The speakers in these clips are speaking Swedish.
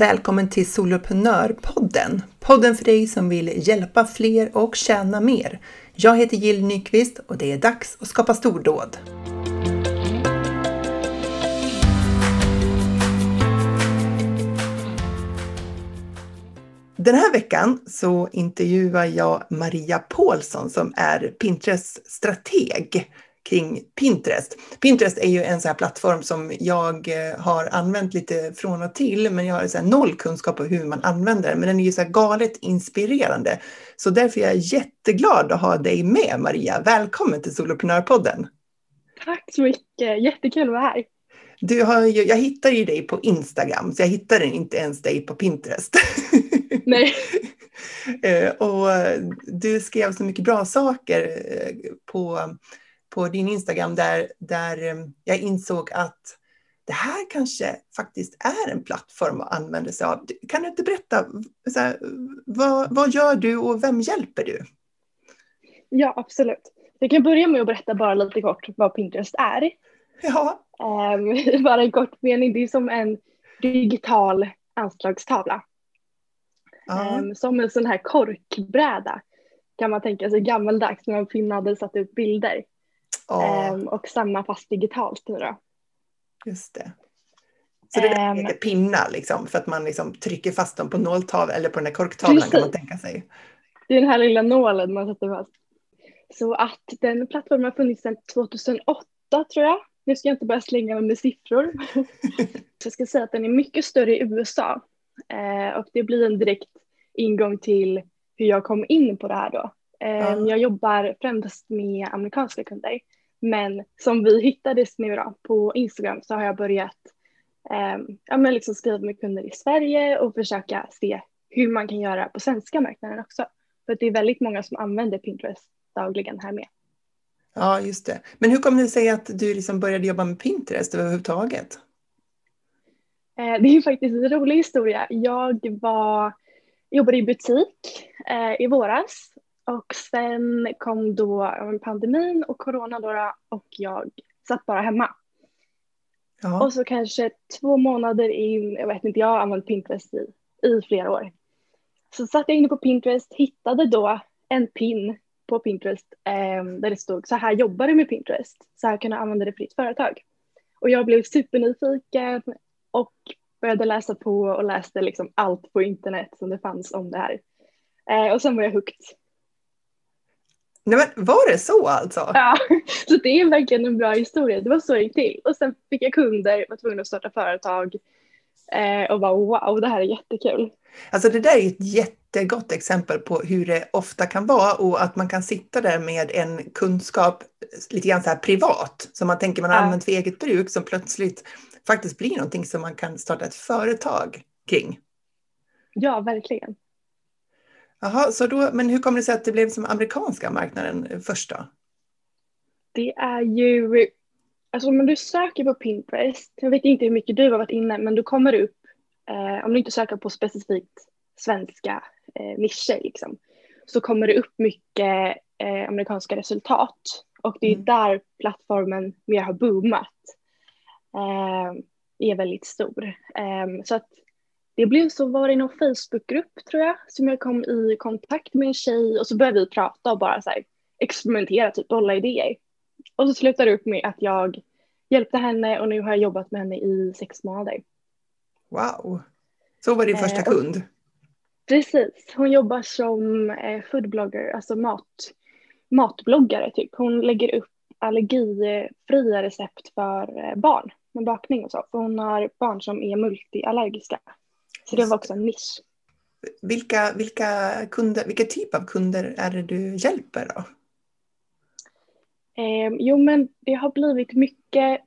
Välkommen till Soloprenörpodden! Podden för dig som vill hjälpa fler och tjäna mer. Jag heter Jill Nyqvist och det är dags att skapa stordåd. Den här veckan så intervjuar jag Maria Paulsson som är Pinterests strateg kring Pinterest. Pinterest är ju en sån här plattform som jag eh, har använt lite från och till, men jag har så noll kunskap om hur man använder den. Men den är ju så galet inspirerande. Så därför är jag jätteglad att ha dig med Maria. Välkommen till Soloprenörpodden! Tack så mycket, jättekul att vara här. Du har ju, jag hittar ju dig på Instagram, så jag hittade inte ens dig på Pinterest. Nej. Eh, och du skrev så mycket bra saker eh, på på din Instagram där, där eh, jag insåg att det här kanske faktiskt är en plattform att använda sig av. Kan du inte berätta, här, vad, vad gör du och vem hjälper du? Ja, absolut. Jag kan börja med att berätta bara lite kort vad Pinterest är. Ja. Um, bara en kort mening, det är som en digital anslagstavla. Ja. Um, som en sån här korkbräda kan man tänka sig gammaldags när man pinnade satt upp bilder. Um, och samma fast digitalt nu då. Just det. Så det är um, pinnar liksom för att man liksom trycker fast dem på nåltavlan eller på den där korktavlan precis. kan man tänka sig. Det är den här lilla nålen man sätter fast. Så att den plattformen har funnits sedan 2008 tror jag. Nu ska jag inte börja slänga mig med siffror. Jag ska säga att den är mycket större i USA. Eh, och det blir en direkt ingång till hur jag kom in på det här då. Eh, ja. Jag jobbar främst med amerikanska kunder. Men som vi hittades nu då på Instagram så har jag börjat eh, ja, men liksom skriva med kunder i Sverige och försöka se hur man kan göra på svenska marknaden också. För det är väldigt många som använder Pinterest dagligen här med. Ja, just det. Men hur kom det sig att du liksom började jobba med Pinterest överhuvudtaget? Eh, det är faktiskt en rolig historia. Jag var, jobbade i butik eh, i våras och sen kom då pandemin och corona då och jag satt bara hemma. Ja. Och så kanske två månader in, jag vet inte, jag har använt Pinterest i, i flera år. Så satt jag inne på Pinterest, hittade då en pin på Pinterest eh, där det stod så här jobbar du med Pinterest, så här kan du använda det för ditt företag. Och jag blev supernyfiken och började läsa på och läste liksom allt på internet som det fanns om det här. Eh, och sen var jag hooked Nej, men var det så alltså? Ja, så det är verkligen en bra historia. Det var så det gick till. Och sen fick jag kunder, var tvungen att starta företag eh, och bara wow, det här är jättekul. Alltså det där är ett jättegott exempel på hur det ofta kan vara och att man kan sitta där med en kunskap lite grann så här privat som man tänker man har ja. använt för eget bruk som plötsligt faktiskt blir någonting som man kan starta ett företag kring. Ja, verkligen. Jaha, så då, men hur kommer det sig att det blev som amerikanska marknaden först då? Det är ju, alltså om du söker på Pinterest, jag vet inte hur mycket du har varit inne, men du kommer upp, eh, om du inte söker på specifikt svenska eh, nischer liksom, så kommer det upp mycket eh, amerikanska resultat och det är mm. där plattformen mer har boomat. Eh, är väldigt stor. Eh, så att det blev så var det någon Facebookgrupp tror jag som jag kom i kontakt med en tjej och så började vi prata och bara så här, experimentera, typ bolla idéer. Och så slutade det upp med att jag hjälpte henne och nu har jag jobbat med henne i sex månader. Wow! Så var din första eh, kund? Precis, hon jobbar som eh, foodblogger, alltså mat, matbloggare typ. Hon lägger upp allergifria recept för eh, barn med bakning och så. För hon har barn som är multiallergiska. Så det var också en nisch. Vilka, vilka, kunder, vilka typ av kunder är det du hjälper då? Eh, jo men det har blivit mycket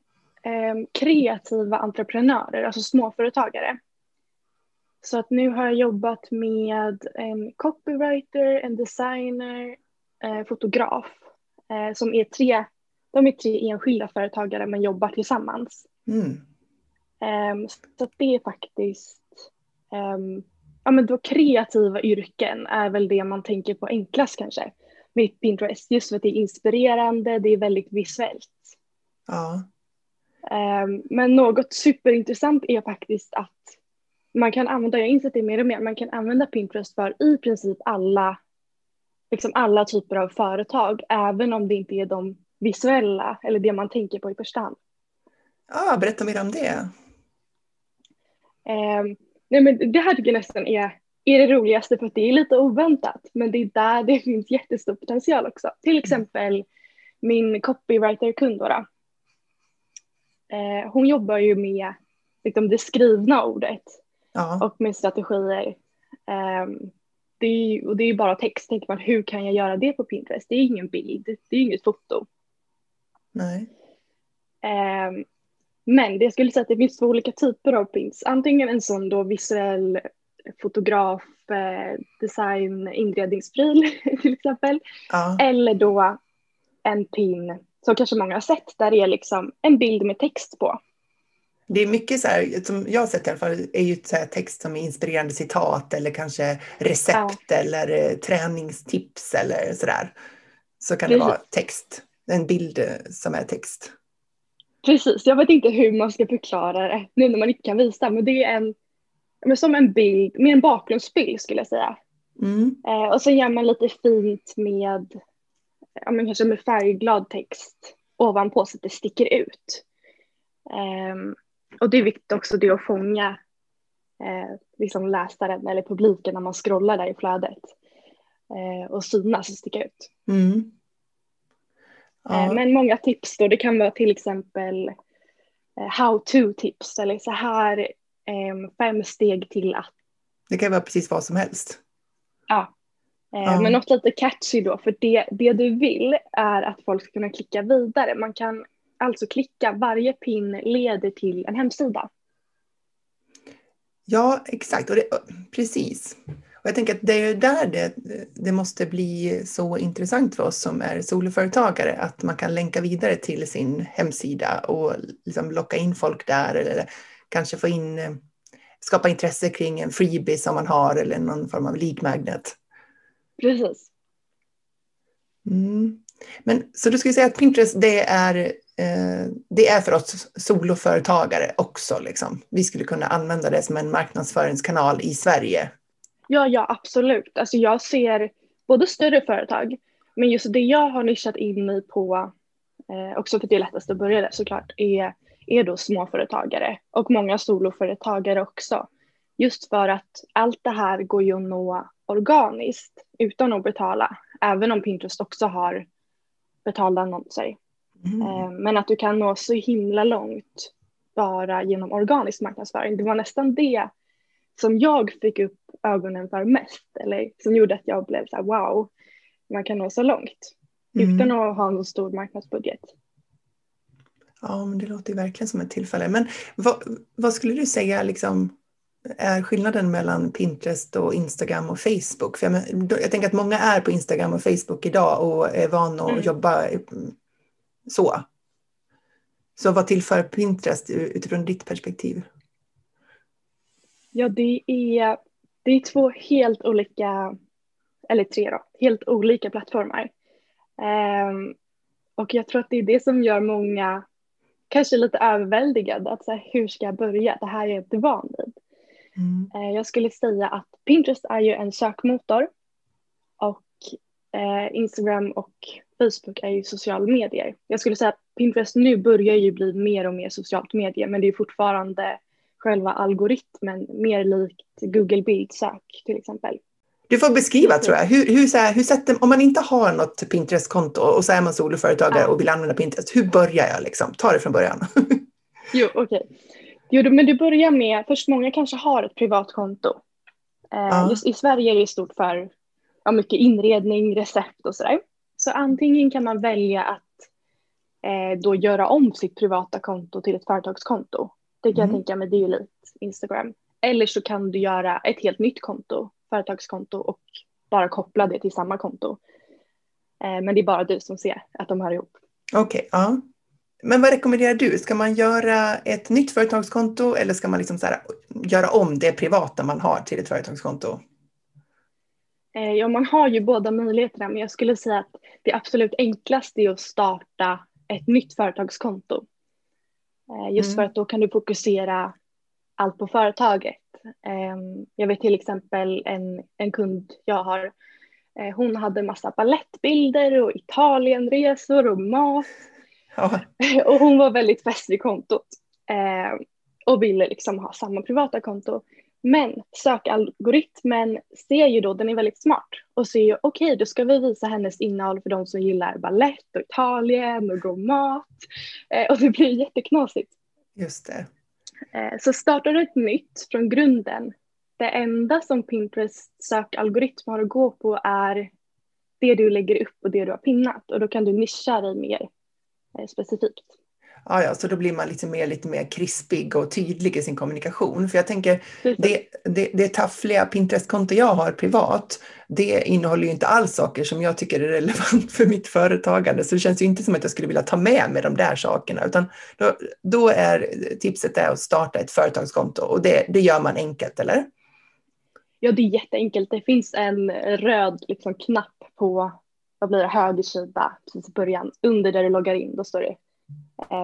eh, kreativa entreprenörer, alltså småföretagare. Så att nu har jag jobbat med en copywriter, en designer, eh, fotograf eh, som är tre, de är tre enskilda företagare men jobbar tillsammans. Mm. Ehm, så det är faktiskt ja, men då kreativa yrken är väl det man tänker på enklast kanske med Pinterest. Just för att det är inspirerande, det är väldigt visuellt. Ja. Um, men något superintressant är faktiskt att man kan använda, jag har insett det mer och mer, man kan använda Pinterest för i princip alla, liksom alla typer av företag, även om det inte är de visuella eller det man tänker på i första hand. Ja, berätta mer om det. Nej men det här tycker jag nästan är, är det roligaste för att det är lite oväntat, men det är där det finns jättestor potential också. Till mm. exempel min copywriter-kund då, eh, hon jobbar ju med liksom, det skrivna ordet ja. och med strategier. Um, det är, och det är bara text. Tänker man, hur kan jag göra det på Pinterest? Det är ingen bild, det är inget foto. Nej. Um, men det skulle säga att det finns två olika typer av pins. Antingen en sån då visuell fotograf, eh, design, inredningspryl till exempel. Ja. Eller då en pin som kanske många har sett där det är liksom en bild med text på. Det är mycket så här, som jag har sett i alla fall, är ju så text som är inspirerande citat eller kanske recept ja. eller eh, träningstips eller sådär. Så kan det vara text, en bild eh, som är text. Precis, jag vet inte hur man ska förklara det nu när man inte kan visa, men det är en, men som en bild, med en bakgrundsbild skulle jag säga. Mm. Eh, och så gör man lite fint med, ja, men kanske med färgglad text ovanpå så att det sticker ut. Um, och det är viktigt också det att fånga eh, liksom läsaren eller publiken när man scrollar där i flödet. Eh, och synas och sticka ut. Mm. Ja. Eh, men många tips då, det kan vara till exempel eh, how to tips eller så här ehm, fem steg till att. Det kan vara precis vad som helst. Ja. Eh, ja. Men något lite catchy då, för det, det du vill är att folk ska kunna klicka vidare. Man kan alltså klicka, varje pin leder till en hemsida. Ja, exakt. Och det, precis. Och jag tänker att det är där det, det måste bli så intressant för oss som är soloföretagare, att man kan länka vidare till sin hemsida och liksom locka in folk där eller kanske få in, skapa intresse kring en freebie som man har eller någon form av lead magnet. Precis. Mm. Men så du skulle säga att Pinterest det är Eh, det är för oss soloföretagare också. Liksom. Vi skulle kunna använda det som en marknadsföringskanal i Sverige. Ja, ja absolut. Alltså jag ser både större företag, men just det jag har nischat in mig på, eh, också för att det är lättast att börja där såklart, är, är då småföretagare och många soloföretagare också. Just för att allt det här går ju att nå organiskt utan att betala, även om Pinterest också har betalda annonser. Mm. Eh, men att du kan nå så himla långt bara genom organisk marknadsföring. Det var nästan det som jag fick upp ögonen för mest, eller som gjorde att jag blev så här wow, man kan nå så långt mm. utan att ha någon stor marknadsbudget. Ja, men det låter verkligen som ett tillfälle. Men vad, vad, skulle du säga liksom, är skillnaden mellan Pinterest och Instagram och Facebook? För jag, jag tänker att många är på Instagram och Facebook idag och är vana att mm. jobba så. Så vad tillför Pinterest utifrån ditt perspektiv? Ja, det är, det är två helt olika, eller tre då, helt olika plattformar. Um, och jag tror att det är det som gör många kanske lite överväldigade. Att så här, hur ska jag börja? Det här är jag inte van vid. Mm. Uh, jag skulle säga att Pinterest är ju en sökmotor och uh, Instagram och Facebook är ju sociala medier. Jag skulle säga att Pinterest nu börjar ju bli mer och mer socialt medie, men det är fortfarande själva algoritmen mer likt Google bildsök till exempel. Du får beskriva tror jag. Hur, hur, så här, hur sätter, om man inte har något Pinterest-konto och så är man soloföretagare ja. och vill använda Pinterest, hur börjar jag? Liksom? Ta det från början. jo, okej. Okay. Jo, men du börjar med, först många kanske har ett privat konto. Eh, ja. Just i Sverige är det stort för ja, mycket inredning, recept och sådär. Så antingen kan man välja att eh, då göra om sitt privata konto till ett företagskonto. Det kan mm. jag tänka mig, det är ju likt Instagram. Eller så kan du göra ett helt nytt konto, företagskonto och bara koppla det till samma konto. Eh, men det är bara du som ser att de hör ihop. Okej, okay, ja. Men vad rekommenderar du? Ska man göra ett nytt företagskonto eller ska man liksom så här, göra om det privata man har till ett företagskonto? Eh, ja, man har ju båda möjligheterna, men jag skulle säga att det absolut enklaste är att starta ett nytt företagskonto. Eh, just mm. för att då kan du fokusera allt på företaget Ehm, jag vet till exempel en, en kund jag har, eh, hon hade massa ballettbilder och Italienresor och mat. Ja. Och hon var väldigt fäst vid kontot ehm, och ville liksom ha samma privata konto. Men sökalgoritmen ser ju då, den är väldigt smart och ser ju okej okay, då ska vi visa hennes innehåll för de som gillar ballett och Italien och god mat. Eh, och det blir jätteknasigt. Just det. Eh, så startar du ett nytt från grunden. Det enda som Pinterest sökalgoritm har att gå på är det du lägger upp och det du har pinnat och då kan du nischa dig mer eh, specifikt. Ja, ja, så då blir man lite mer, lite mer krispig och tydlig i sin kommunikation. För jag tänker, det, det, det taffliga Pinterest-konto jag har privat, det innehåller ju inte alls saker som jag tycker är relevant för mitt företagande. Så det känns ju inte som att jag skulle vilja ta med mig de där sakerna. Utan då, då är tipset är att starta ett företagskonto och det, det gör man enkelt, eller? Ja, det är jätteenkelt. Det finns en röd liksom, knapp på vad blir det, höger sida precis i början. Under där du loggar in, då står det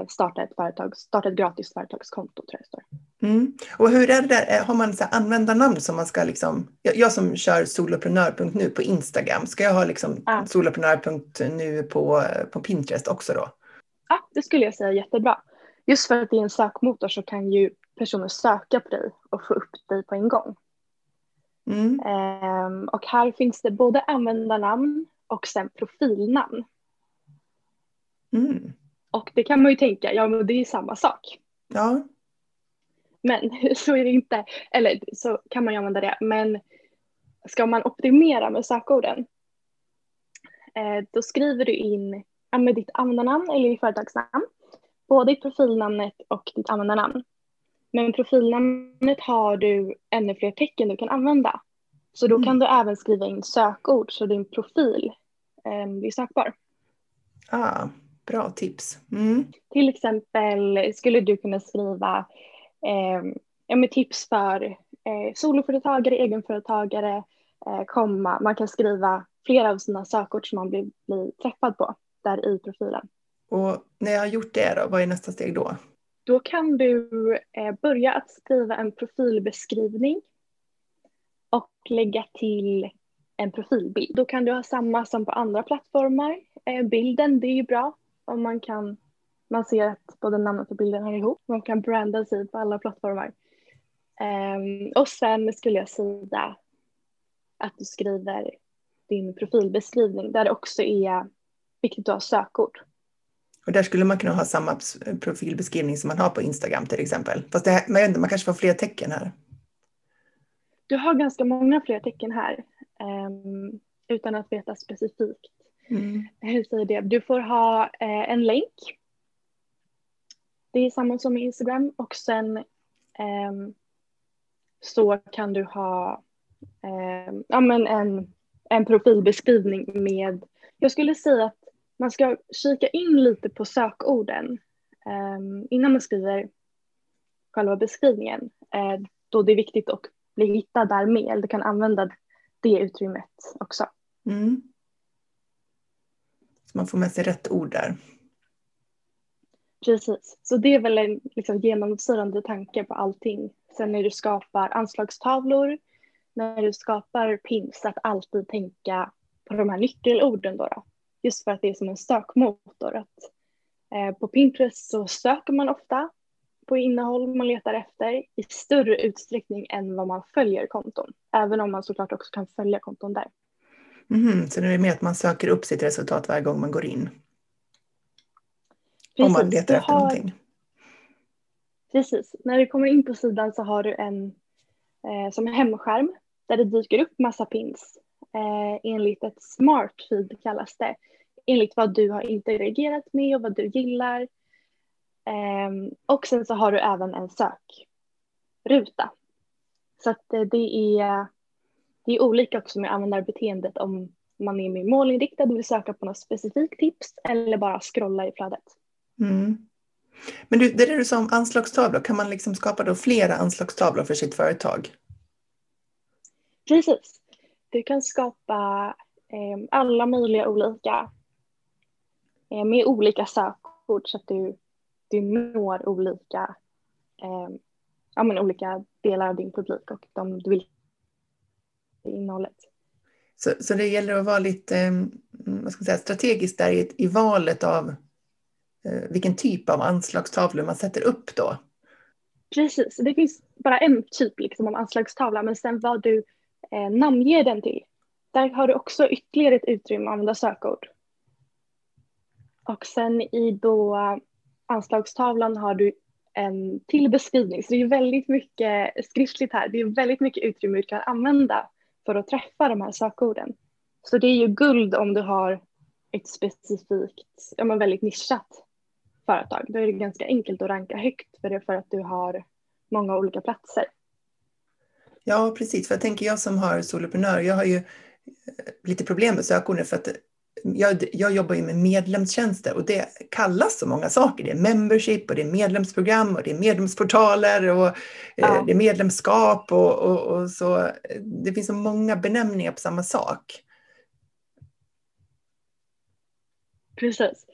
starta ett, företag, starta ett gratis företagskonto tror jag står. Mm. Och hur är det där, eh, har man så användarnamn som man ska liksom, jag, jag som kör soloprenör.nu på Instagram, ska jag ha liksom ah. soloprenör.nu på, på Pinterest också då? Ja, det skulle jag säga jättebra. Just för att det är en sökmotor så kan ju personer söka på dig och få upp dig på en gång. Mm. Um, och här finns det både användarnamn och sen profilnamn. Mm. Och det kan man ju tänka, ja men det är samma sak. Ja. Men så är det inte, eller så kan man ju använda det, men ska man optimera med sökorden, eh, då skriver du in ja, med ditt användarnamn eller ditt företagsnamn, både ditt profilnamnet och ditt användarnamn. Men profilnamnet har du ännu fler tecken du kan använda. Så då mm. kan du även skriva in sökord så din profil eh, blir sökbar. Ah, Bra tips. Mm. Till exempel skulle du kunna skriva eh, tips för eh, soloföretagare, egenföretagare, eh, komma. Man kan skriva flera av sina sökord som man blir, blir träffad på där i profilen. Och när jag har gjort det då, vad är nästa steg då? Då kan du eh, börja att skriva en profilbeskrivning och lägga till en profilbild. Då kan du ha samma som på andra plattformar. Eh, bilden, det är ju bra om man kan, man ser att både namnet och bilden hör ihop. Man kan branda sig på alla plattformar. Um, och sen skulle jag säga att du skriver din profilbeskrivning där det också är viktigt att ha sökord. Och där skulle man kunna ha samma profilbeskrivning som man har på Instagram till exempel. Fast det, man, man kanske får fler tecken här. Du har ganska många fler tecken här um, utan att veta specifikt. Mm. Hur säger det? Du får ha eh, en länk. Det är samma som Instagram och sen eh, så kan du ha eh, ja, men en, en profilbeskrivning med, jag skulle säga att man ska kika in lite på sökorden eh, innan man skriver själva beskrivningen. Eh, då det är viktigt att bli hittad där med, du kan använda det utrymmet också. Mm. Så man får med sig rätt ord där. Precis, så det är väl en liksom, genomsyrande tanke på allting. Sen när du skapar anslagstavlor, när du skapar pins, att alltid tänka på de här nyckelorden då. då. Just för att det är som en sökmotor. Att, eh, på Pinterest så söker man ofta på innehåll man letar efter i större utsträckning än vad man följer konton. Även om man såklart också kan följa konton där. Mm, så det är mer att man söker upp sitt resultat varje gång man går in? Precis, om man letar efter har... någonting? Precis, när du kommer in på sidan så har du en eh, som hemskärm där det dyker upp massa pins eh, enligt ett smart feed kallas det. Enligt vad du har interagerat med och vad du gillar. Eh, och sen så har du även en sökruta. Så att eh, det är det är olika också med användarbeteendet om man är mer målinriktad och vill söka på något specifikt tips eller bara scrolla i flödet. Mm. Men du, det där du sa om anslagstavlor, kan man liksom skapa då flera anslagstavlor för sitt företag? Precis. Du kan skapa eh, alla möjliga olika eh, med olika sökord så att du, du når olika eh, ja, men olika delar av din publik och de du vill innehållet. Så, så det gäller att vara lite mm, vad ska man säga, strategiskt där i, i valet av eh, vilken typ av anslagstavlor man sätter upp då? Precis, det finns bara en typ liksom av anslagstavla men sen vad du eh, namnger den till. Där har du också ytterligare ett utrymme att använda sökord. Och sen i då anslagstavlan har du en till beskrivning. Så det är väldigt mycket skriftligt här. Det är väldigt mycket utrymme du kan använda för att träffa de här sökorden. Så det är ju guld om du har ett specifikt, ja men väldigt nischat företag. Då är det ganska enkelt att ranka högt för det för att du har många olika platser. Ja, precis. För jag tänker jag som har soloprenör, jag har ju eh, lite problem med sökorden för att jag, jag, jobbar ju med medlemstjänster och det kallas så många saker. Det är membership och det är medlemsprogram och det är medlemsportaler och eh, ja. det är medlemskap och, och, och, så. Det finns så många benämningar på samma sak. Precis.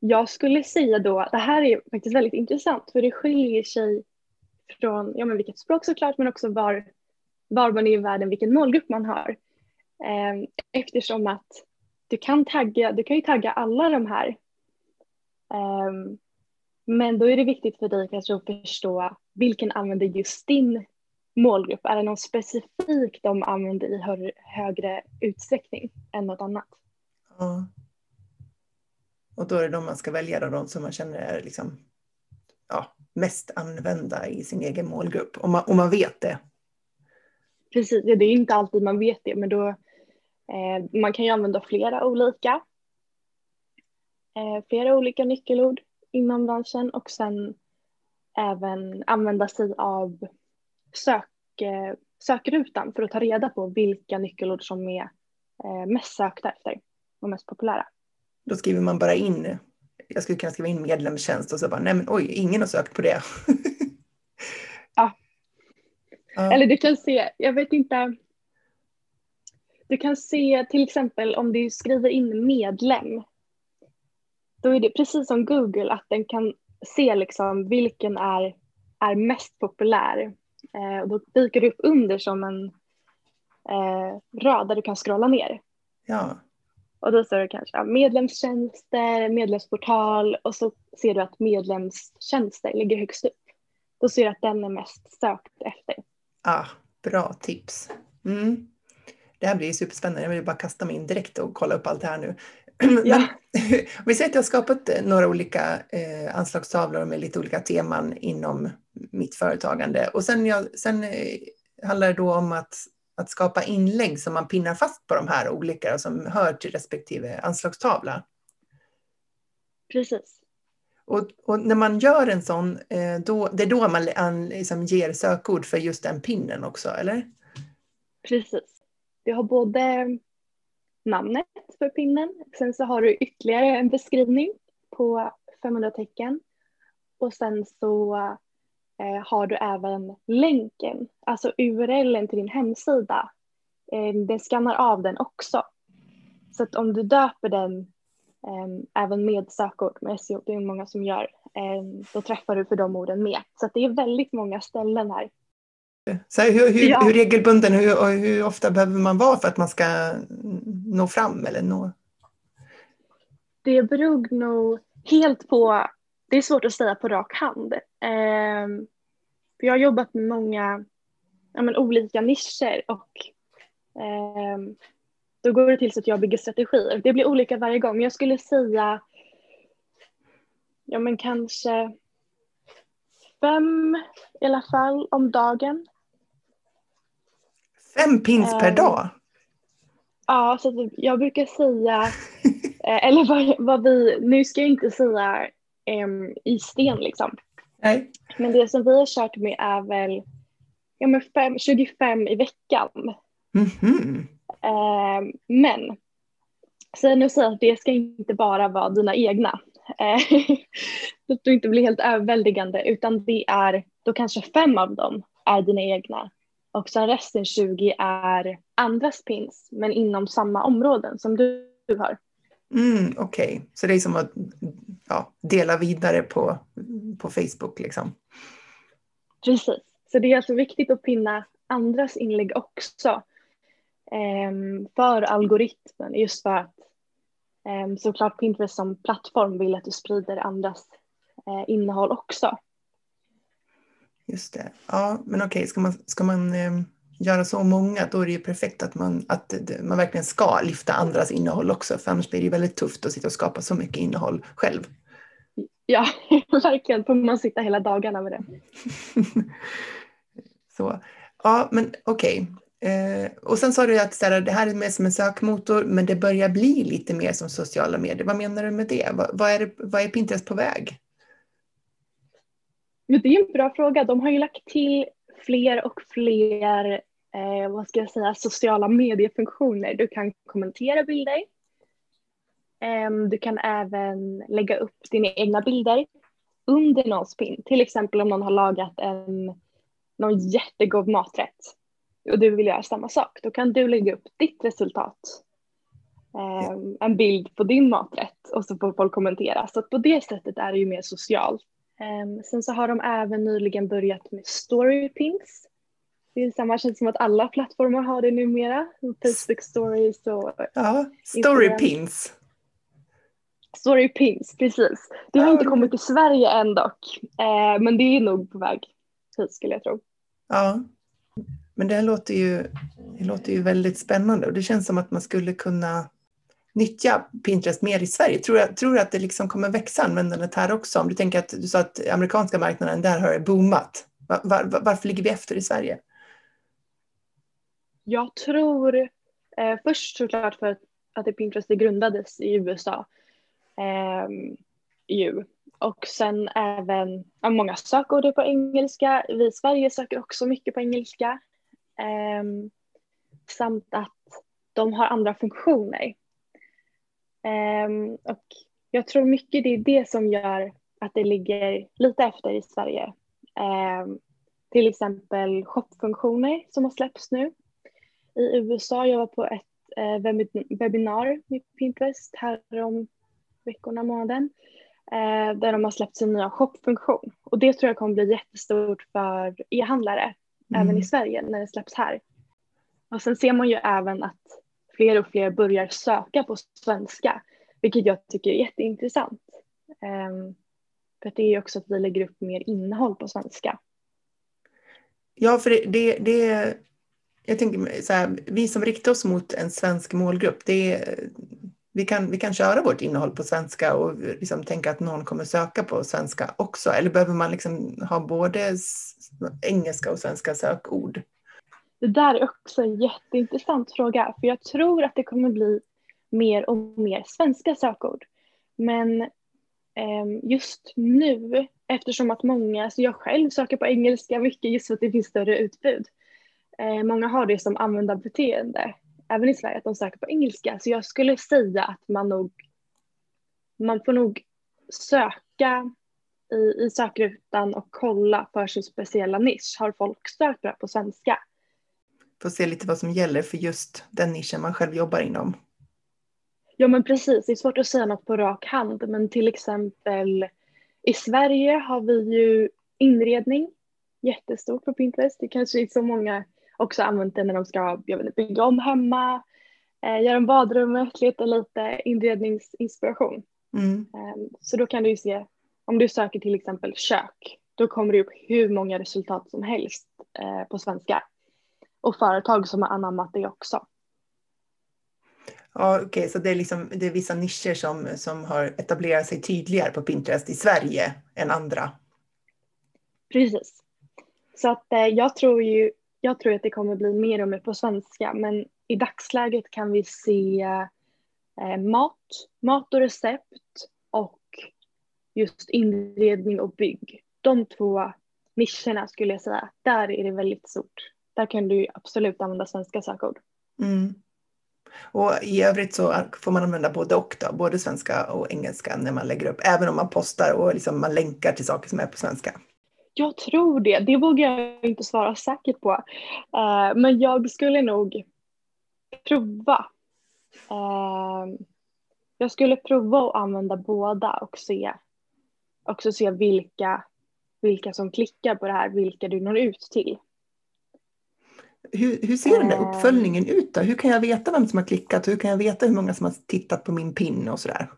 Jag skulle säga då, det här är faktiskt väldigt intressant för det skiljer sig från ja, men vilket språk såklart men också var, var man är i världen, vilken målgrupp man har. Ehm, eftersom att du kan tagga, du kan ju tagga alla de här. Um, men då är det viktigt för dig kanske att förstå vilken använder just din målgrupp. Är det någon specifik de använder i hö högre utsträckning än något annat? Ja. Och då är det de man ska välja, då, de som man känner är liksom, ja, mest använda i sin egen målgrupp, om man, om man vet det. Precis, det är inte alltid man vet det, men då Eh, man kan ju använda flera olika, eh, flera olika nyckelord inom branschen och sen även använda sig av sök, eh, sökrutan för att ta reda på vilka nyckelord som är mest sökta efter och mest populära. Då skriver man bara in, jag skulle kunna skriva in medlemstjänst och så bara, nej men oj, ingen har sökt på det. ja. ja. Eller du kan se, jag vet inte, du kan se till exempel om du skriver in medlem. Då är det precis som Google att den kan se liksom vilken är, är mest populär. Eh, och då dyker det upp under som en eh, rad där du kan scrolla ner. Ja. Och då står det kanske ja, medlemstjänster, medlemsportal och så ser du att medlemstjänster ligger högst upp. Då ser du att den är mest sökt efter. Ah, bra tips. Mm det här blir superspännande, jag vill bara kasta mig in direkt och kolla upp allt det här nu. Ja. Men, vi säger att jag har skapat eh, några olika eh, anslagstavlor med lite olika teman inom mitt företagande och sen, jag, sen eh, handlar det då om att, att skapa inlägg som man pinnar fast på de här olika och som hör till respektive anslagstavla. Precis. Och, och, när man gör en sån, eh, då, det är då man liksom ger sökord för just den pinnen också, eller? Precis. Du har både namnet för pinnen, sen så har du ytterligare en beskrivning på 500 tecken och sen så eh, har du även länken, alltså URLen till din hemsida. Eh, den skannar av den också. Så att om du döper den eh, även med sökord med SEO, det är många som gör, ehm, då träffar du för de orden med. Så att det är väldigt många ställen här så hur, hur, ja. hur regelbunden hur, hur ofta behöver man vara för att man ska nå fram eller nå? Det beror nog helt på, det är svårt att säga på rak hand. Eh, jag har jobbat med många ja, men, olika nischer och eh, då går det till så att jag bygger strategier. Det blir olika varje gång, men jag skulle säga ja men kanske fem i alla fall om dagen. Fem pins per ehm, dag? Ja, så jag brukar säga, eh, eller vad, vad, vi, nu ska jag inte säga um, i sten liksom. Nej. Men det som vi har kört med är väl ja, men fem, 25 i veckan. Mm -hmm. uh, men, så nu säger att det ska inte bara vara dina egna. så att du inte blir helt överväldigande utan det är då kanske fem av dem är dina egna och sen resten 20 är andras pins men inom samma områden som du har. Mm, Okej, okay. så det är som att ja, dela vidare på, på Facebook liksom? Precis. Så det är alltså viktigt att pinna andras inlägg också ehm, för algoritmen just för att ehm, såklart Pinterest som plattform vill att du sprider andras eh, innehåll också. Just det. Ja, men okej, ska man, ska man eh, göra så många, då är det ju perfekt att man, att man verkligen ska lyfta andras innehåll också, för annars blir det väldigt tufft att sitta och skapa så mycket innehåll själv. Ja, verkligen. Får man sitta hela dagarna med det. så. Ja, men okej. Eh, och sen sa du att så här, det här är mer som en sökmotor, men det börjar bli lite mer som sociala medier. Vad menar du med det? Vad, vad är, det, vad är Pinterest på väg? Det är en bra fråga. De har ju lagt till fler och fler eh, vad ska jag säga, sociala mediefunktioner. Du kan kommentera bilder. Eh, du kan även lägga upp dina egna bilder under någons pin. Till exempel om någon har lagat en, någon jättegod maträtt och du vill göra samma sak. Då kan du lägga upp ditt resultat. Eh, en bild på din maträtt och så får folk kommentera. Så på det sättet är det ju mer socialt. Um, sen så har de även nyligen börjat med storypins. Det är samma, känns som att alla plattformar har det numera. Facebook stories och Ja, storypins. Storypins, precis. Det har inte kommit till Sverige än dock. Uh, men det är nog på väg hit skulle jag tro. Ja, men det låter ju, det låter ju väldigt spännande och det känns som att man skulle kunna nyttja Pinterest mer i Sverige? Tror du tror att det liksom kommer växa användandet här också? Om du tänker att du sa att amerikanska marknaden, där har det boomat. Var, var, varför ligger vi efter i Sverige? Jag tror eh, först såklart för att, att Pinterest grundades i USA. Eh, ju. Och sen även ja, många sökord på engelska. Vi i Sverige söker också mycket på engelska. Eh, samt att de har andra funktioner. Um, och jag tror mycket det är det som gör att det ligger lite efter i Sverige. Um, till exempel shopfunktioner som har släppts nu. I USA, jag var på ett uh, webbinar med Pinterest här om veckorna, månaden, uh, där de har släppt sin nya shopfunktion. Och det tror jag kommer bli jättestort för e-handlare, mm. även i Sverige när det släpps här. Och sen ser man ju även att fler och fler börjar söka på svenska, vilket jag tycker är jätteintressant. Um, för det är också att vi lägger upp mer innehåll på svenska. Ja, för det, det, det jag tänker så här, vi som riktar oss mot en svensk målgrupp, det vi, kan, vi kan köra vårt innehåll på svenska och liksom tänka att någon kommer söka på svenska också. Eller behöver man liksom ha både engelska och svenska sökord? Det där är också en jätteintressant fråga för jag tror att det kommer bli mer och mer svenska sökord. Men eh, just nu, eftersom att många, så jag själv söker på engelska mycket just för att det finns större utbud. Eh, många har det som användarbeteende, även i Sverige, att de söker på engelska. Så jag skulle säga att man nog, man får nog söka i, i sökrutan och kolla för sin speciella nisch. Har folk sökt på svenska? Få se lite vad som gäller för just den nischen man själv jobbar inom. Ja men precis, det är svårt att säga något på rak hand men till exempel i Sverige har vi ju inredning jättestort på Pinterest. Det kanske är så många också använt det när de ska jag vet, bygga om hemma, eh, göra om badrummet, leta lite inredningsinspiration. Mm. Eh, så då kan du ju se, om du söker till exempel kök, då kommer det upp hur många resultat som helst eh, på svenska och företag som har anammat det också. Ja, Okej, okay, så det är, liksom, det är vissa nischer som, som har etablerat sig tydligare på Pinterest i Sverige än andra. Precis. Så att eh, jag tror ju jag tror att det kommer bli mer och mer på svenska men i dagsläget kan vi se eh, mat, mat och recept och just inredning och bygg. De två nischerna skulle jag säga, där är det väldigt stort där kan du absolut använda svenska sökord. Mm. Och i övrigt så får man använda både och, då, både svenska och engelska när man lägger upp, även om man postar och liksom man länkar till saker som är på svenska. Jag tror det, det vågar jag inte svara säkert på. Uh, men jag skulle nog prova. Uh, jag skulle prova att använda båda och se, också se vilka vilka som klickar på det här, vilka du når ut till. Hur, hur ser den där ehm. uppföljningen ut då? Hur kan jag veta vem som har klickat? Hur kan jag veta hur många som har tittat på min pin och sådär?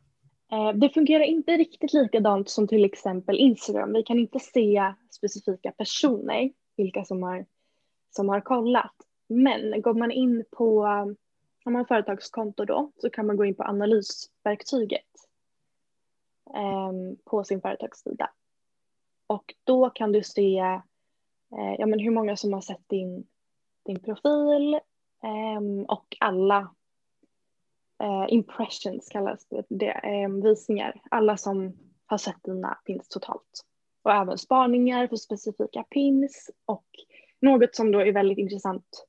Eh, det fungerar inte riktigt likadant som till exempel Instagram. Vi kan inte se specifika personer, vilka som har, som har kollat. Men går man in på, om man har företagskonto då, så kan man gå in på analysverktyget eh, på sin företagssida. Och då kan du se eh, ja, men hur många som har sett din, din profil ehm, och alla eh, impressions kallas det, ehm, visningar. Alla som har sett dina pins totalt. Och även spaningar för specifika pins och något som då är väldigt intressant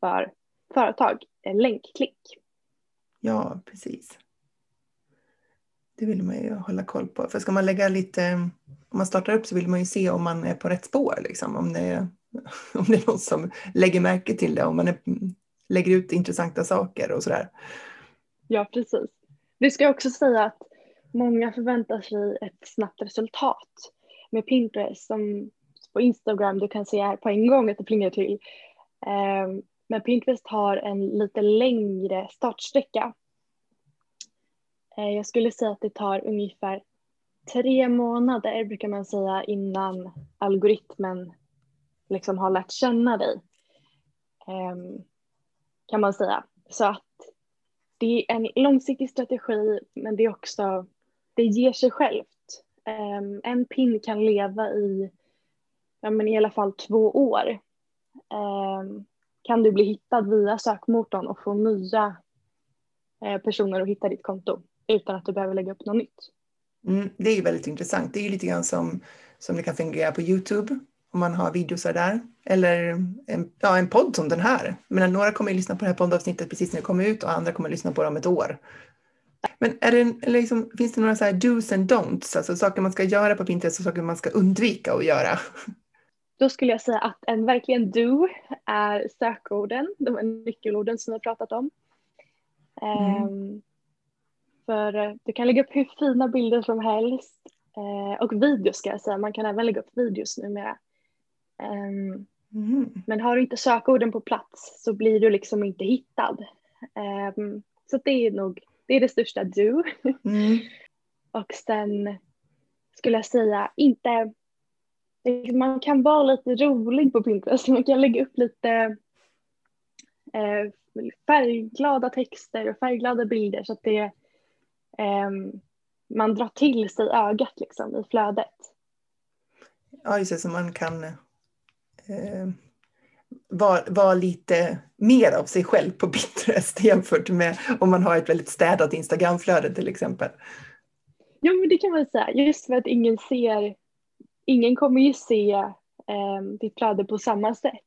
för företag, eh, länkklick. Ja, precis. Det vill man ju hålla koll på. För ska man lägga lite, om man startar upp så vill man ju se om man är på rätt spår. Liksom. Om, det är, om det är någon som lägger märke till det, om man är, lägger ut intressanta saker och sådär. Ja, precis. Vi ska också säga att många förväntar sig ett snabbt resultat med Pinterest som på Instagram, du kan se här på en gång att det plingar till. Ehm, men Pinterest har en lite längre startsträcka. Ehm, jag skulle säga att det tar ungefär tre månader brukar man säga innan algoritmen liksom har lärt känna dig. Ehm, kan man säga. Så att det är en långsiktig strategi men det är också, det ger sig självt. Um, en pin kan leva i, ja men i alla fall två år. Um, kan du bli hittad via sökmotorn och få nya eh, personer att hitta ditt konto utan att du behöver lägga upp något nytt. Mm, det är ju väldigt intressant. Det är ju lite grann som, som det kan fungera på Youtube om man har videos där. Eller en, ja, en podd som den här. Men några kommer att lyssna på det här poddavsnittet precis när det kommer ut och andra kommer att lyssna på det om ett år. Men är det, liksom, finns det några så här do's and don'ts, alltså saker man ska göra på Pinterest och saker man ska undvika att göra? Då skulle jag säga att en verkligen do är sökorden, de här nyckelorden som vi har pratat om. Mm. Um, för du kan lägga upp hur fina bilder som helst uh, och videos ska jag säga, man kan även lägga upp videos numera. Um, mm. Men har du inte sökorden på plats så blir du liksom inte hittad. Um, så det är nog det, är det största do. Mm. och sen skulle jag säga inte man kan vara lite rolig på Pinterest. Man kan lägga upp lite eh, färgglada texter och färgglada bilder så att det eh, man drar till sig ögat liksom i flödet. Ja, just det, så man kan eh, Eh, vara var lite mer av sig själv på Pinterest jämfört med om man har ett väldigt städat Instagramflöde till exempel. Ja, men det kan man säga. Just för att ingen ser, ingen kommer ju se eh, ditt flöde på samma sätt.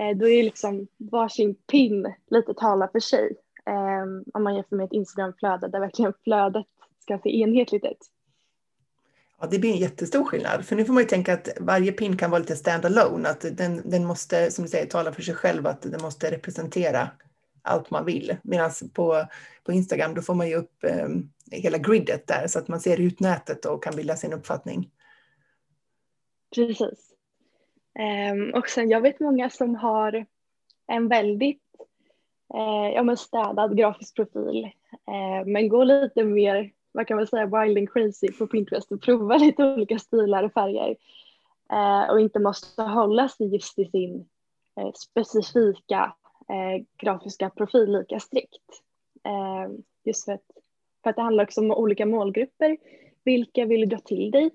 Eh, då är liksom varsin pin lite tala för sig. Eh, om man jämför med ett Instagramflöde där verkligen flödet ska se enhetligt ut. Ja, det blir en jättestor skillnad. För nu får man ju tänka att varje pin kan vara lite stand-alone. Att den, den måste, som du säger, tala för sig själv. Att den måste representera allt man vill. Medan på, på Instagram då får man ju upp eh, hela gridet där så att man ser ut nätet och kan bilda sin uppfattning. Precis. Um, och sen jag vet många som har en väldigt eh, ja, men städad grafisk profil eh, men går lite mer man kan väl säga, wild and crazy på Pinterest och prova lite olika stilar och färger. Eh, och inte måste hålla sig just i sin eh, specifika eh, grafiska profil lika strikt. Eh, just för att, för att det handlar också om olika målgrupper. Vilka vill du dra till dig?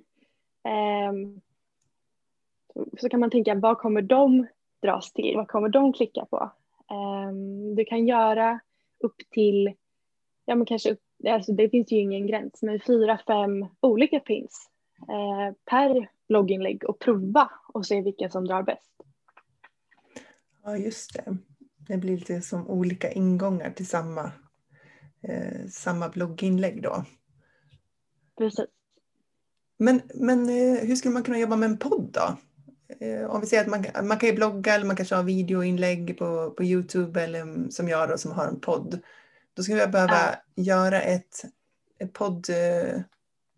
Eh, så kan man tänka, vad kommer de dras till? Vad kommer de klicka på? Eh, du kan göra upp till, ja men kanske upp alltså det finns ju ingen gräns, men fyra, fem olika pins eh, per blogginlägg och prova och se vilka som drar bäst. Ja, just det. Det blir lite som olika ingångar till samma, eh, samma blogginlägg då. Precis. Men, men eh, hur skulle man kunna jobba med en podd då? Eh, om vi säger att man, man kan ju blogga eller man kanske har videoinlägg på, på Youtube eller som jag då som har en podd. Då skulle jag behöva ja. göra ett, ett podd,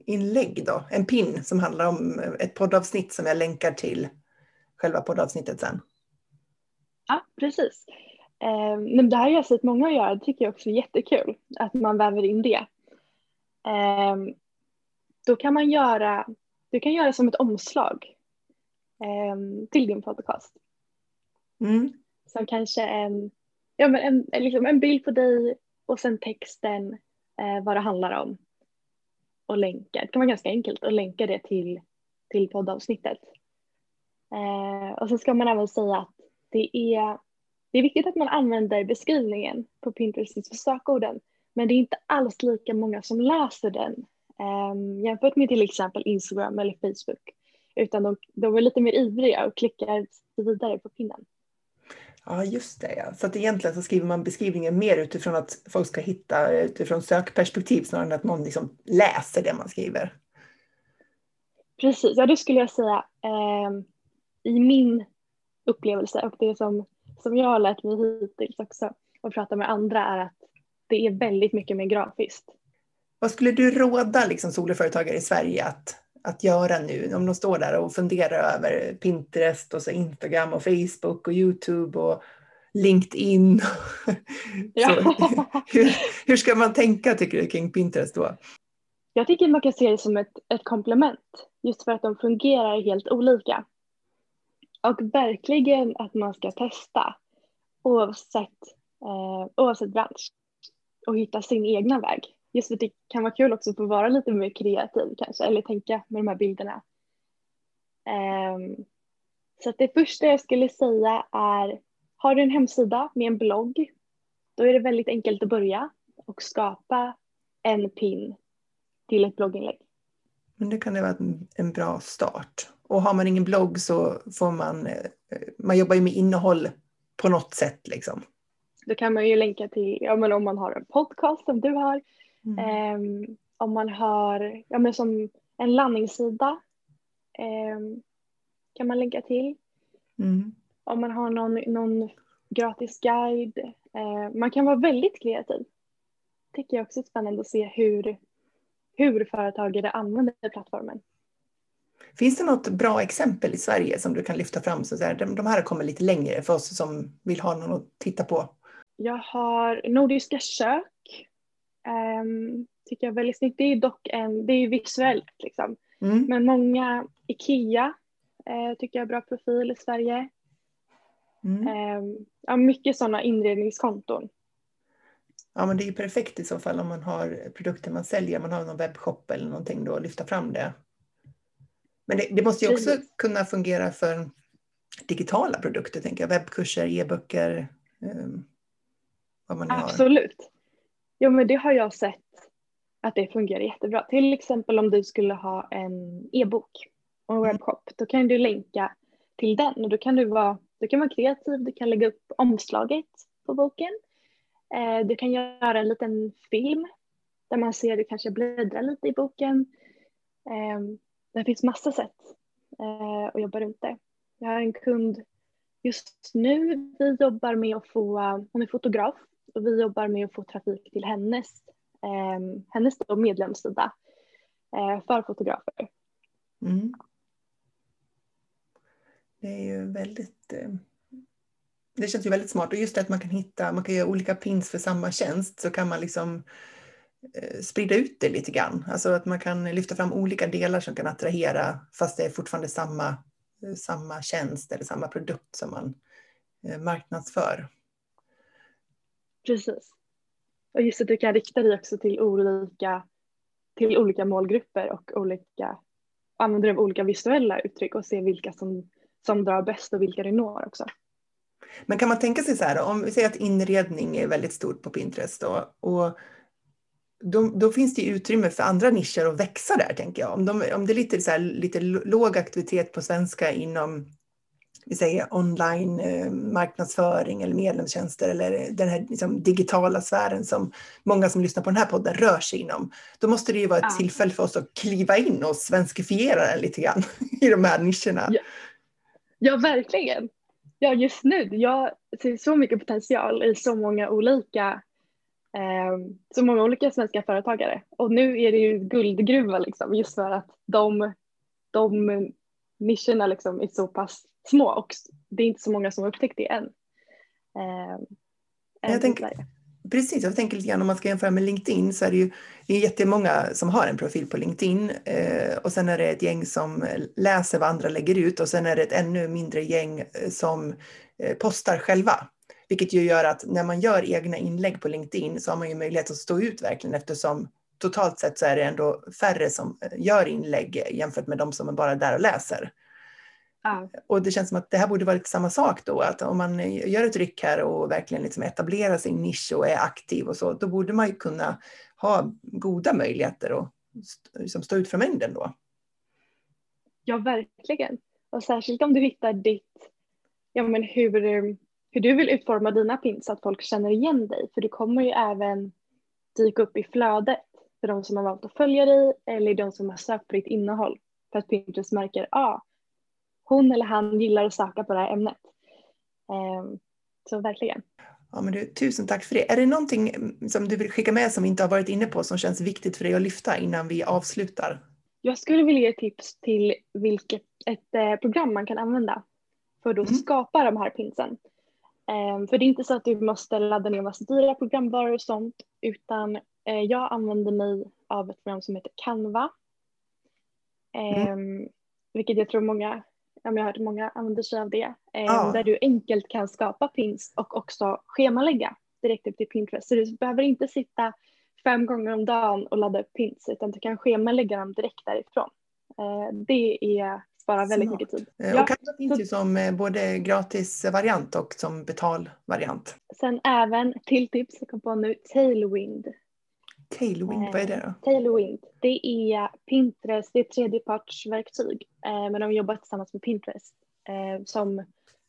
inlägg då, en pin som handlar om ett poddavsnitt som jag länkar till själva poddavsnittet sen. Ja, precis. Eh, det här har jag sett många göra, det tycker jag också är jättekul, att man väver in det. Eh, då kan man göra, du kan göra som ett omslag eh, till din podcast. Mm. Som kanske en, ja, men en, liksom en bild på dig och sen texten eh, vad det handlar om. Och länka, det kan vara ganska enkelt att länka det till, till poddavsnittet. Eh, och så ska man även säga att det är, det är viktigt att man använder beskrivningen på Pinterest för sökorden. Men det är inte alls lika många som läser den eh, jämfört med till exempel Instagram eller Facebook. Utan de, de är lite mer ivriga och klickar vidare på pinnen. Ja, just det. Ja. Så att egentligen så skriver man beskrivningen mer utifrån att folk ska hitta utifrån sökperspektiv snarare än att någon liksom läser det man skriver. Precis, ja det skulle jag säga. Eh, I min upplevelse och det som, som jag har lärt mig hittills också och prata med andra är att det är väldigt mycket mer grafiskt. Vad skulle du råda liksom soloföretagare i Sverige att, att göra nu? Om de står där och funderar över Pinterest och så Instagram och Facebook och Youtube och LinkedIn. Ja. hur, hur ska man tänka tycker du kring Pinterest då? Jag tycker man kan se det som ett, ett komplement just för att de fungerar helt olika. Och verkligen att man ska testa oavsett, eh, oavsett bransch och hitta sin egna väg. Just för att det kan vara kul också att få vara lite mer kreativ kanske eller tänka med de här bilderna. Um, så att det första jag skulle säga är, har du en hemsida med en blogg, då är det väldigt enkelt att börja och skapa en pin till ett blogginlägg. Men det kan det vara en bra start. Och har man ingen blogg så får man, eh, man jobbar ju med innehåll på något sätt liksom. Då kan man ju länka till, ja men om man har en podcast som du har, mm. um, om man har, ja men som en landningssida um, kan man länka till. Mm. Om man har någon, någon gratis guide. Uh, man kan vara väldigt kreativ. Tycker jag också är spännande att se hur, hur företagare använder plattformen. Finns det något bra exempel i Sverige som du kan lyfta fram? Så där, de här kommer lite längre för oss som vill ha någon att titta på. Jag har Nordiska kök. Um, tycker jag är väldigt snyggt. Det är dock en, det är visuellt liksom. Mm. Men många, Ikea uh, tycker jag är bra profil i Sverige. Mm. Um, ja, mycket sådana inredningskonton. Ja men det är ju perfekt i så fall om man har produkter man säljer, man har någon webbshop eller någonting då, lyfta fram det. Men det, det måste ju också Precis. kunna fungera för digitala produkter, tänker jag. Webbkurser, e-böcker. Um, vad man Absolut. Har. Jo, men det har jag sett att det fungerar jättebra. Till exempel om du skulle ha en e-bok och en mm. webbshop, då kan du länka till den och då kan du vara, du kan vara kreativ, du kan lägga upp omslaget på boken. Eh, du kan göra en liten film där man ser du kanske bläddrar lite i boken. Eh, det finns massa sätt eh, att jobba runt det. Jag har en kund just nu, vi jobbar med att få, hon är fotograf och vi jobbar med att få trafik till hennes, eh, hennes medlemssida eh, för fotografer. Mm. Det är ju väldigt eh, det känns ju väldigt smart och just det att man kan hitta, man kan göra olika pins för samma tjänst så kan man liksom Eh, sprida ut det lite grann. Alltså att man kan lyfta fram olika delar som kan attrahera fast det är fortfarande samma, eh, samma tjänst eller samma produkt som man eh, marknadsför. Precis. Och just att du kan rikta dig också till olika, till olika målgrupper och olika, använder dig av olika visuella uttryck och se vilka som, som drar bäst och vilka du når också. Men kan man tänka sig så här, om vi säger att inredning är väldigt stort på Pinterest då, och då, då, finns det utrymme för andra nischer att växa där, tänker jag. Om, de, om det är lite, så här, lite låg aktivitet på svenska inom vi säger online eh, marknadsföring eller medlemstjänster eller den här liksom, digitala sfären som många som lyssnar på den här podden rör sig inom. Då måste det ju vara ett ja. tillfälle för oss att kliva in och svenskifiera den lite grann i de här nischerna. Ja, ja verkligen. Ja, just nu. Jag ser så mycket potential i så många olika eh, så många olika svenska företagare och nu är det ju guldgruva liksom just för att de, de nischerna liksom är så pass små och det är inte så många som har upptäckt det än. Eh, jag tänker, precis, jag tänker lite grann om man ska jämföra med LinkedIn så är det ju det är jättemånga som har en profil på LinkedIn eh, och sen är det ett gäng som läser vad andra lägger ut och sen är det ett ännu mindre gäng eh, som eh, postar själva. Vilket ju gör att när man gör egna inlägg på LinkedIn så har man ju möjlighet att stå ut verkligen eftersom totalt sett så är det ändå färre som eh, gör inlägg jämfört med de som är bara där och läser. Ja. Och det känns som att det här borde vara lite samma sak då, att om man gör ett ryck här och verkligen liksom etablerar sin nisch och är aktiv och så, då borde man ju kunna ha goda möjligheter att liksom stå ut från mängden då. Ja, verkligen. Och särskilt om du hittar ditt, ja men hur, hur du vill utforma dina pins så att folk känner igen dig, för du kommer ju även dyka upp i flödet för de som har valt att följa dig eller de som har sökt på ditt innehåll. För att Pinterest märker, ja, ah, hon eller han gillar att söka på det här ämnet. Ehm, så verkligen. Ja, men du, tusen tack för det. Är det någonting som du vill skicka med som vi inte har varit inne på som känns viktigt för dig att lyfta innan vi avslutar? Jag skulle vilja ge tips till vilket ett eh, program man kan använda för att mm. skapa de här pinsen. Ehm, för det är inte så att du måste ladda ner massa dyra programvaror och sånt utan eh, jag använder mig av ett program som heter Canva. Mm. Ehm, vilket jag tror många jag har hört många använder sig av det, eh, ja. där du enkelt kan skapa pins och också schemalägga direkt upp till Pinterest. Så du behöver inte sitta fem gånger om dagen och ladda upp pins utan du kan schemalägga dem direkt därifrån. Eh, det är sparar väldigt Smart. mycket tid. Eh, och ja, Canva finns så, ju som både gratisvariant och som betalvariant. Sen även till tips, jag kom på nu, Tailwind Tailwind, vad är det då? Eh, Tailwind, det är Pinterest, det är tredjepartsverktyg, eh, men de jobbar tillsammans med Pinterest eh, som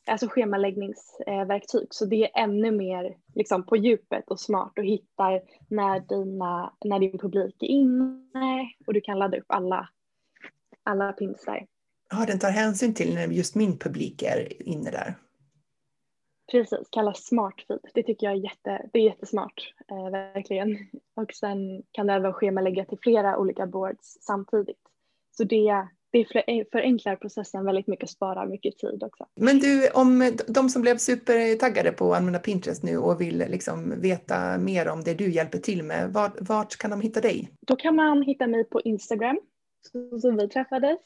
alltså schemaläggningsverktyg. Så det är ännu mer liksom, på djupet och smart och hittar när, dina, när din publik är inne och du kan ladda upp alla, alla pins där. Ja, den tar hänsyn till när just min publik är inne där. Precis, kallas smart feed. Det tycker jag är, jätte, det är jättesmart, eh, verkligen. Och sen kan det även schemalägga till flera olika boards samtidigt. Så det, det förenklar processen väldigt mycket och sparar mycket tid också. Men du, om de som blev supertaggade på att använda Pinterest nu och vill liksom veta mer om det du hjälper till med, vart, vart kan de hitta dig? Då kan man hitta mig på Instagram, som vi träffades.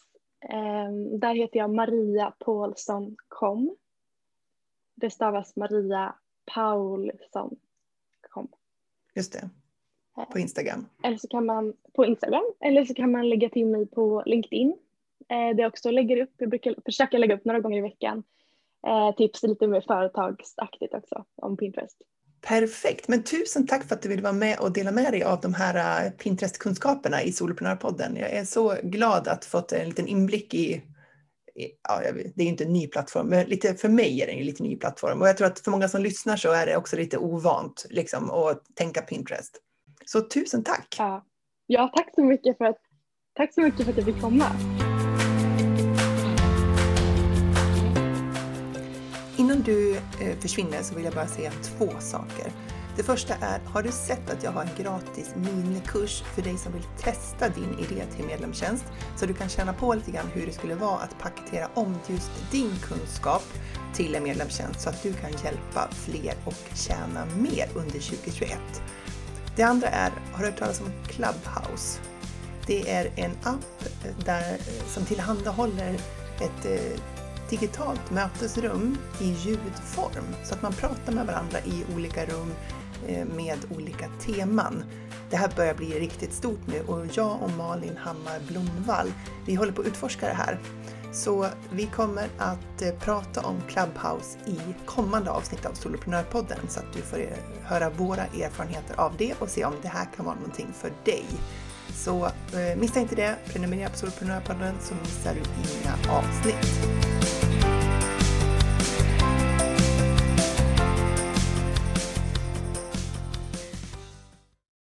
Eh, där heter jag Maria Paulsson kom det stavas Maria Paulsson. Just det. På Instagram. Eller så kan man på Instagram eller så kan man lägga till mig på LinkedIn. Eh, det jag också lägger upp, jag brukar försöka lägga upp några gånger i veckan. Eh, tips lite mer företagsaktigt också om Pinterest. Perfekt, men tusen tack för att du ville vara med och dela med dig av de här eh, Pinterest-kunskaperna i Soloprenörpodden. Jag är så glad att fått en liten inblick i ja, det är inte en ny plattform, men lite, för mig är det en lite ny plattform. Och jag tror att för många som lyssnar så är det också lite ovant liksom, att tänka Pinterest. Så tusen tack! Ja, ja tack, så mycket för att, tack så mycket för att jag fick komma. Innan du eh, försvinner så vill jag bara säga två saker. Det första är, har du sett att jag har en gratis minikurs för dig som vill testa din idé till medlemstjänst? Så du kan känna på lite grann hur det skulle vara att paketera om just din kunskap till en medlemstjänst så att du kan hjälpa fler och tjäna mer under 2021. Det andra är, har du hört talas om Clubhouse? Det är en app där, som tillhandahåller ett eh, digitalt mötesrum i ljudform så att man pratar med varandra i olika rum Eh, med olika teman. Det här börjar bli riktigt stort nu och jag och Malin Hammar Blomvall, vi håller på att utforska det här. Så vi kommer att eh, prata om Clubhouse i kommande avsnitt av Soloprenörpodden så att du får eh, höra våra erfarenheter av det och se om det här kan vara någonting för dig. Så missa inte det, prenumerera på Soloprenörpodden så missar du inga avsnitt.